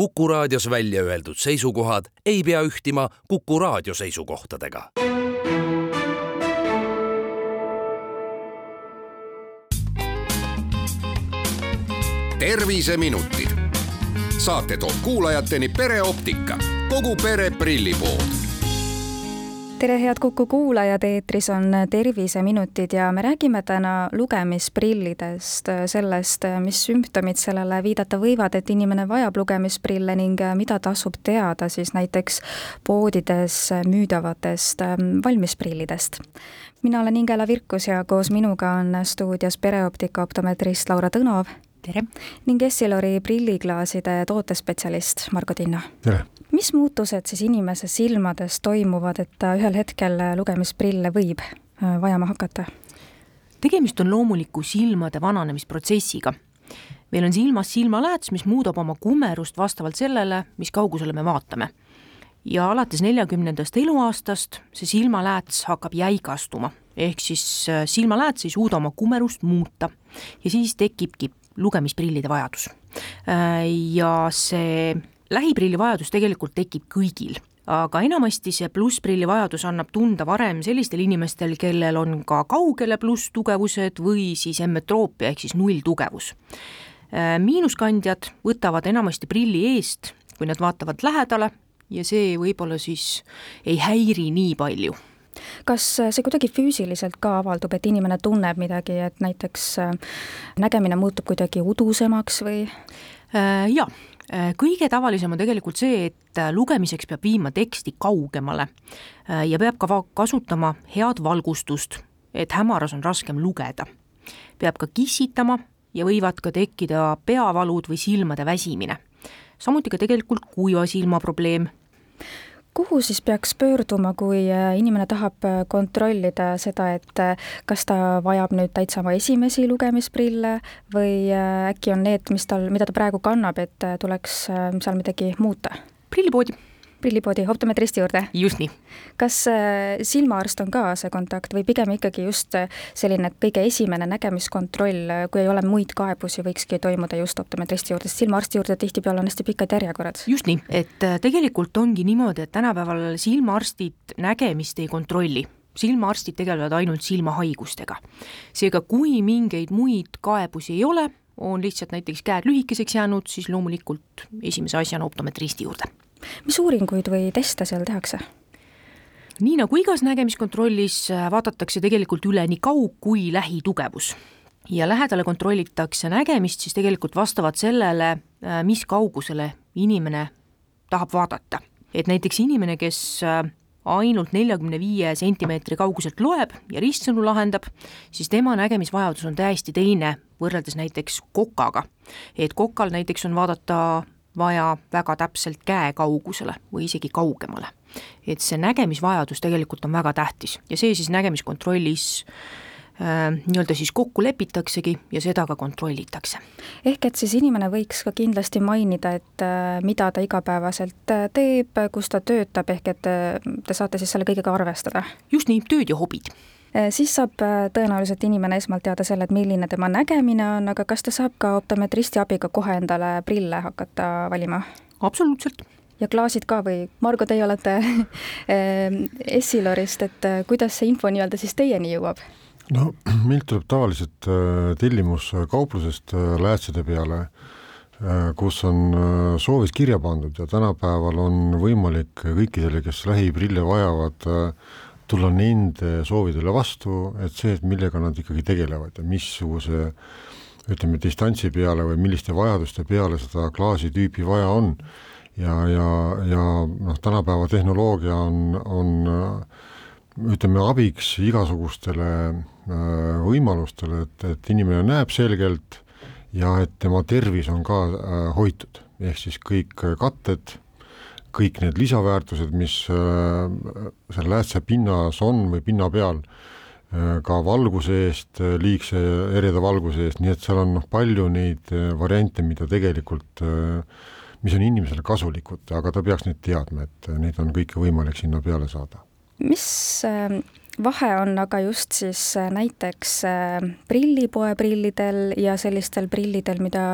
Kuku raadios välja öeldud seisukohad ei pea ühtima Kuku raadio seisukohtadega. terviseminutid. saate toob kuulajateni pereoptika, kogu pere prillipood tere, head Kuku kuulajad, eetris on Terviseminutid ja me räägime täna lugemisprillidest, sellest, mis sümptomid sellele viidata võivad, et inimene vajab lugemisprille ning mida tasub teada siis näiteks poodides müüdavatest ähm, valmisprillidest. mina olen Ingela Virkus ja koos minuga on stuudios pereoptika optometrist Laura Tõnov. tere! ning Essilori prilliklaaside tootespetsialist Margo Tinno. tere! Mis muutused siis inimese silmades toimuvad, et ta ühel hetkel lugemisprille võib äh, vajama hakata? tegemist on loomuliku silmade vananemisprotsessiga. meil on silmas silmalääts, mis muudab oma kumerust vastavalt sellele, mis kaugusele me vaatame. ja alates neljakümnendast eluaastast see silmalääts hakkab jäigastuma, ehk siis äh, silmalääts ei suuda oma kumerust muuta ja siis tekibki lugemisprillide vajadus. Äh, ja see lähiprilli vajadus tegelikult tekib kõigil aga enamasti see plussprilli vajadus annab tunda varem sellistel inimestel, kellel on ka kaugele plusstugevused või siis emmetroopia ehk siis nulltugevus. Äh, miinuskandjad võtavad enamasti prilli eest, kui nad vaatavad lähedale ja see võib-olla siis ei häiri nii palju kas see kuidagi füüsiliselt ka avaldub, et inimene tunneb midagi, et näiteks äh, nägemine muutub kuidagi udusemaks või? Äh, jaa, kõige tavalisem on tegelikult see, et äh, lugemiseks peab viima teksti kaugemale äh, ja peab ka kasutama head valgustust, et hämaras on raskem lugeda. peab ka kissitama ja võivad ka tekkida peavalud või silmade väsimine. samuti ka tegelikult kuiva silma probleem kuhu siis peaks pöörduma, kui äh, inimene tahab äh, kontrollida seda, et äh, kas ta vajab nüüd täitsa oma esimesi lugemisprille või äkki on need, mis tal, mida ta praegu kannab, et tuleks seal midagi muuta? prillipoodi prillipoodi optometristi juurde? just nii. kas äh, silmaarst on ka see kontakt või pigem ikkagi just äh, selline kõige esimene nägemiskontroll, äh, kui ei ole muid kaebusi, võikski toimuda just optometristi juurde, sest silmaarsti juurde tihtipeale on hästi pikad järjekorrad? just nii, et tegelikult ongi niimoodi, et tänapäeval silmaarstid nägemist ei kontrolli silmaarstid tegelevad ainult silmahaigustega. seega, kui mingeid muid kaebusi ei ole, on lihtsalt näiteks käed lühikeseks jäänud, siis loomulikult esimese asjana optometristi juurde mis uuringuid või teste seal tehakse? nii nagu igas nägemiskontrollis äh, vaadatakse tegelikult üle nii kaug- kui lähitugevus ja lähedale kontrollitakse nägemist siis tegelikult vastavalt sellele, äh, mis kaugusele inimene tahab vaadata. et näiteks inimene, kes äh, ainult neljakümne viie sentimeetri kauguselt loeb ja ristsõnu lahendab, siis tema nägemisvajadus on täiesti teine võrreldes näiteks kokaga. et kokal näiteks on vaadata vaja väga täpselt käe kaugusele või isegi kaugemale. et see nägemisvajadus tegelikult on väga tähtis ja see siis nägemiskontrollis äh, nii-öelda siis kokku lepitaksegi ja seda ka kontrollitakse. ehk et siis inimene võiks ka kindlasti mainida, et äh, mida ta igapäevaselt äh, teeb, kus ta töötab, ehk et te saate siis selle kõigega arvestada? just nii, tööd ja hobid siis saab äh, tõenäoliselt inimene esmalt teada selle, et milline tema nägemine on, aga kas ta saab ka optometristi abiga kohe endale prille hakata valima? absoluutselt. ja klaasid ka või? Margo, teie olete äh, Essilorist, et kuidas see info nii-öelda siis teieni jõuab? no meilt tuleb tavaliselt tellimus kauplusest läätside peale, kus on soovid kirja pandud ja tänapäeval on võimalik kõikidele, kes lähiprille vajavad, tulla nende soovidele vastu, et see, et millega nad ikkagi tegelevad ja missuguse ütleme, distantsi peale või milliste vajaduste peale seda klaasitüüpi vaja on. ja, ja, ja noh, tänapäeva tehnoloogia on, on ütleme, abiks igasugustele äh, võimalustele, et, et inimene näeb selgelt ja et tema tervis on ka äh, hoitud, ehk siis kõik katted kõik need lisaväärtused, mis äh, seal läätse pinnas on või pinna peal, äh, ka valguse eest, äh, liigse ereda valguse eest, nii et seal on noh, palju neid variante, mida tegelikult, mis on inimesele kasulikud, aga ta peaks neid teadma, et neid on kõike võimalik sinna peale saada. mis vahe on aga just siis näiteks prillipoe prillidel ja sellistel prillidel, mida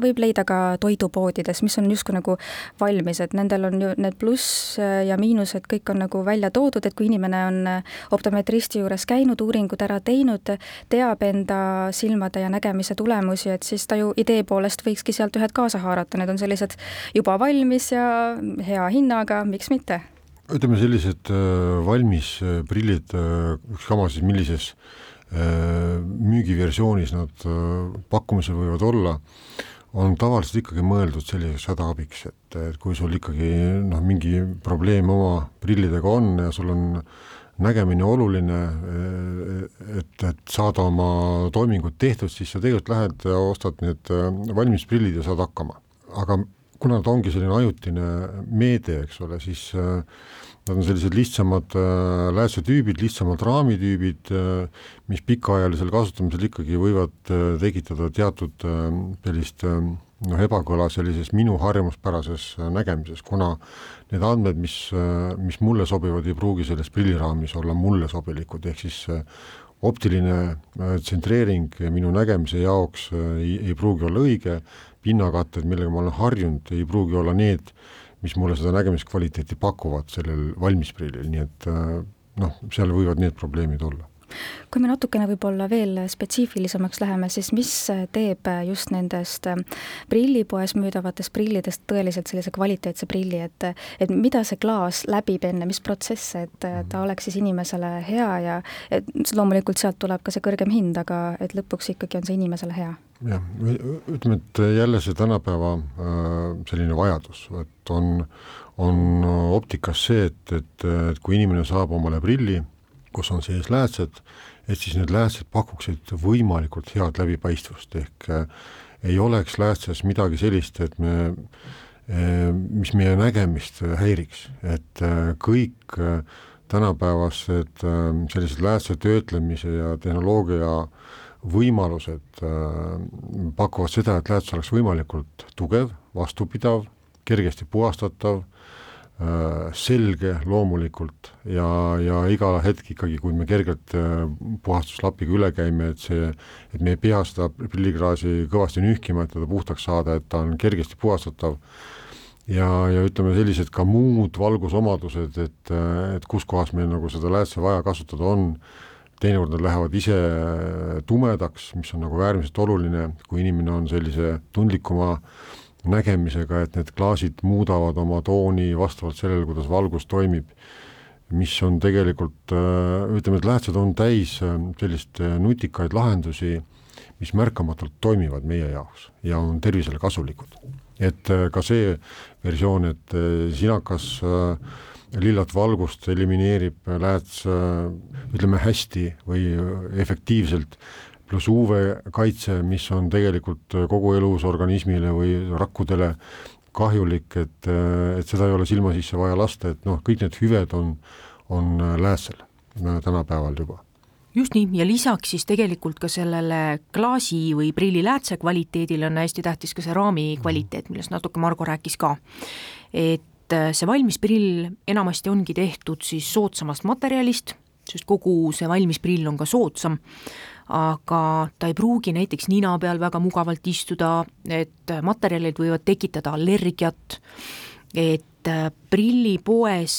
võib leida ka toidupoodides, mis on justkui nagu valmis, et nendel on ju need pluss ja miinused kõik on nagu välja toodud, et kui inimene on optometristi juures käinud, uuringud ära teinud, teab enda silmade ja nägemise tulemusi, et siis ta ju idee poolest võikski sealt ühed kaasa haarata, need on sellised juba valmis ja hea hinnaga, miks mitte ütleme, sellised äh, valmis äh, prillid, äh, ükskama siis millises müügiversioonis nad pakkumisel võivad olla, on tavaliselt ikkagi mõeldud selliseks hädaabiks, et, et kui sul ikkagi noh, mingi probleem oma prillidega on ja sul on nägemine oluline, et, et saada oma toimingud tehtud, siis sa tegelikult lähed ja ostad need valmis prillid ja saad hakkama. aga kuna ta ongi selline ajutine meede, eks ole, siis äh, nad on sellised lihtsamad äh, läätsetüübid, lihtsamad raamitüübid, äh, mis pikaajalisel kasutamisel ikkagi võivad tekitada teatud sellist noh, ebakõla sellises minu harjumuspärases nägemises, kuna need andmed, mis, mis mulle sobivad, ei pruugi selles prilliraamis olla mulle sobilikud, ehk siis optiline tsentreering minu nägemise jaoks ei, ei pruugi olla õige, pinnakatted, millega ma olen harjunud, ei pruugi olla need, mis mulle seda nägemiskvaliteeti pakuvad sellel valmisprillil, nii et äh, noh, seal võivad need probleemid olla kui me natukene võib-olla veel spetsiifilisemaks läheme, siis mis teeb just nendest prillipoes müüdavatest prillidest tõeliselt sellise kvaliteetse prilli, et et mida see klaas läbib enne, mis protsess, et ta mhm. oleks siis inimesele hea ja et loomulikult sealt tuleb ka see kõrgem hind, aga et lõpuks ikkagi on see inimesele hea? jah, ütleme, et jälle see tänapäeva äh, selline vajadus, et on, on optikas see, et, et, et kui inimene saab omale prilli, kus on sees läätsed, et siis need läätsed pakuksid võimalikult head läbipaistvust, ehk äh, ei oleks läätses midagi sellist, et me äh,, mis meie nägemist häiriks, et äh, kõik tänapäevased sellised läätse töötlemise ja tehnoloogia võimalused pakuvad seda, et lääts oleks võimalikult tugev, vastupidav, kergesti puhastatav selge loomulikult. Ja, ja iga hetk ikkagi, kui me kergelt äh, puhastuslapiga üle käime, et see, et me ei pea seda prillikraasi kõvasti nühkima, et teda puhtaks saada, et ta on kergesti puhastatav. Ja, ja ütleme, sellised ka muud valgusomadused, et, et kus kohas meil nagu seda läätse vaja kasutada on, teinekord nad lähevad ise tumedaks, mis on nagu äärmiselt oluline, kui inimene on sellise tundlikuma äh, nägemisega, et need klaasid muudavad oma tooni vastavalt sellele, kuidas valgus toimib, mis on tegelikult, äh, ütleme, et läätsed on täis äh, sellist äh, nutikaid lahendusi, mis märkamatult toimivad meie jaoks ja on tervisele kasulikud. et ka see versioon, et sinakas lillat valgust elimineerib lääts ütleme hästi või efektiivselt, pluss UV-kaitse, mis on tegelikult kogu elus organismile või rakkudele kahjulik, et, et seda ei ole silma sisse vaja lasta, et noh, kõik need hüved on, on lääsel tänapäeval juba. Just nii, ja lisaks siis tegelikult ka sellele klaasi või prilliläätse kvaliteedile on hästi tähtis ka see raami kvaliteet, millest natuke Margo rääkis ka. et see valmis prill enamasti ongi tehtud siis soodsamast materjalist, sest kogu see valmis prill on ka soodsam, aga ta ei pruugi näiteks nina peal väga mugavalt istuda, et materjalid võivad tekitada allergiat, et äh, prillipoes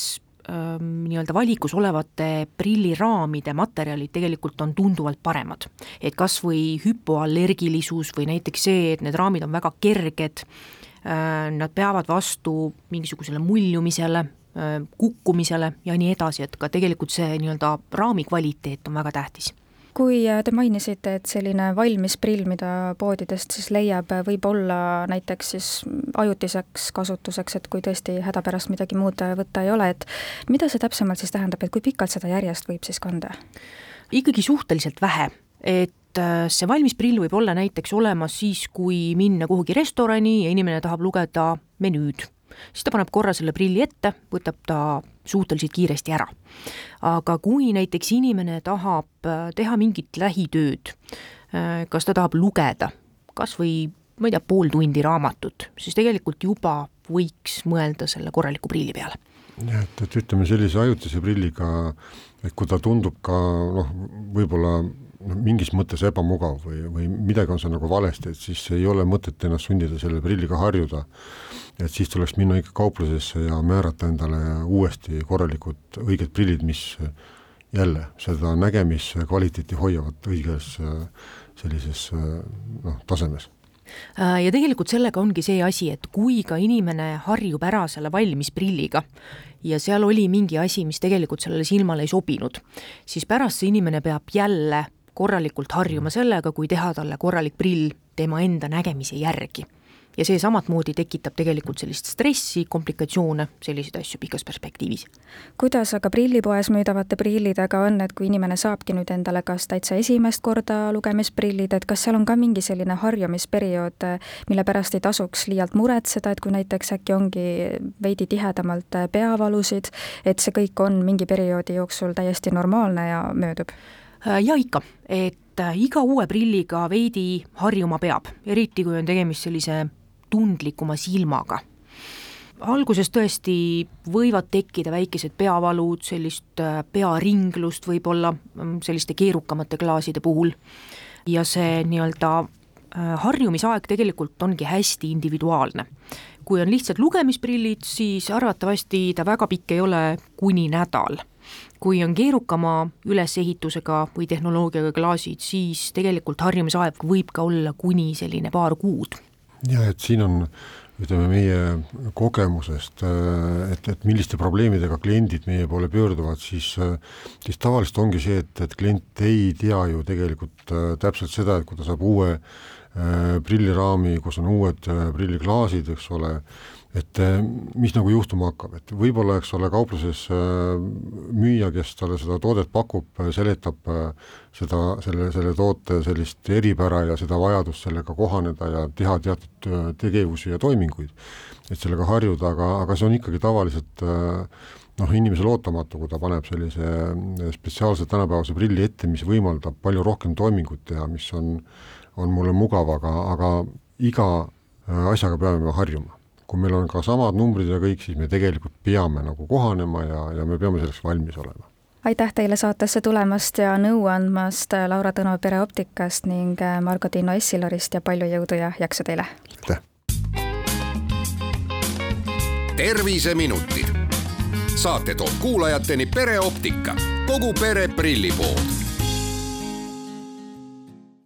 ähm, nii-öelda valikus olevate prilliraamide materjalid tegelikult on tunduvalt paremad. et kas või hüpoallergilisus või näiteks see, et need raamid on väga kerged, äh, nad peavad vastu mingisugusele muljumisele, äh, kukkumisele ja nii edasi, et ka tegelikult see nii-öelda raami kvaliteet on väga tähtis kui äh, te mainisite, et selline valmis prill, mida poodidest siis leiab, äh, võib olla näiteks siis ajutiseks kasutuseks, et kui tõesti hädapärast midagi muud äh, võtta ei ole, et mida see täpsemalt siis tähendab, et kui pikalt seda järjest võib siis kanda? ikkagi suhteliselt vähe, et see valmis prill võib olla näiteks olemas siis, kui minna kuhugi restorani ja inimene tahab lugeda menüüd siis ta paneb korra selle prilli ette, võtab ta suhteliselt kiiresti ära. aga kui näiteks inimene tahab äh, teha mingit lähitööd, äh, kas ta tahab lugeda kas või ma ei tea, pool tundi raamatut, siis tegelikult juba võiks mõelda selle korraliku prilli peale jah, et, et ütleme sellise ajutise prilliga, et kui ta tundub ka noh, võib-olla noh, mingis mõttes ebamugav või, või midagi on seal nagu valesti, et siis ei ole mõtet ennast sundida selle prilliga harjuda. et siis tuleks minna ikka kauplusesse ja määrata endale uuesti korralikud õiged prillid, mis jälle seda nägemiskvaliteeti hoiavad õiges sellises noh, tasemes Äh, ja tegelikult sellega ongi see asi, et kui ka inimene harjub ära selle valmis prilliga ja seal oli mingi asi, mis tegelikult sellele silmale ei sobinud, siis pärast see inimene peab jälle korralikult harjuma sellega, kui teha talle korralik prill tema enda nägemise järgi ja see samatmoodi tekitab tegelikult sellist stressi, komplikatsioone, selliseid asju pikas perspektiivis. kuidas aga prillipoes müüdavate prillidega on, et kui inimene saabki nüüd endale kas täitsa esimest korda lugemisprillid, et kas seal on ka mingi selline harjumisperiood, mille pärast ei tasuks liialt muretseda, et kui näiteks äkki ongi veidi tihedamalt peavalusid, et see kõik on mingi perioodi jooksul täiesti normaalne ja möödub? Ja ikka, et iga uue prilliga veidi harjuma peab, eriti kui on tegemist sellise tundlikuma silmaga. alguses tõesti võivad tekkida väikesed peavalud, sellist äh, pearinglust võib-olla mm, selliste keerukamate klaaside puhul ja see nii-öelda äh, harjumisaeg tegelikult ongi hästi individuaalne. kui on lihtsalt lugemisprillid, siis arvatavasti ta väga pikk ei ole, kuni nädal kui on keerukama ülesehitusega või tehnoloogiaga klaasid, siis tegelikult harjumisaeg võib ka olla kuni selline paar kuud. Jah, et siin on ütleme meie kogemusest, äh, et, et milliste probleemidega kliendid meie poole pöörduvad, siis, äh, siis tavaliselt ongi see, et, et klient ei tea ju tegelikult äh, täpselt seda, et kui ta saab uue prilliraami, kus on uued prilliklaasid, eks ole, et eh, mis nagu juhtuma hakkab, et võib-olla, eks ole, kaupluses müüja, kes talle seda toodet pakub, seletab seda, selle, selle toote sellist eripära ja seda vajadust sellega kohaneda ja teha teatud tegevusi ja toiminguid, et sellega harjuda, aga, aga see on ikkagi tavaliselt noh, inimesele ootamatu, kui ta paneb sellise spetsiaalse tänapäevase prilli ette, mis võimaldab palju rohkem toimingut teha, mis on, on mulle mugav, aga, aga iga asjaga peame harjuma kui meil on ka samad numbrid ja kõik, siis me tegelikult peame nagu kohanema ja, ja me peame selleks valmis olema. aitäh teile saatesse tulemast ja nõu andmast, Laura Tõnu pereoptikast ning Margo-Tiino Essilorist ja palju jõudu ja jaksu teile! aitäh! terviseminutid. saate toob kuulajateni pereoptika, kogu pere prillipood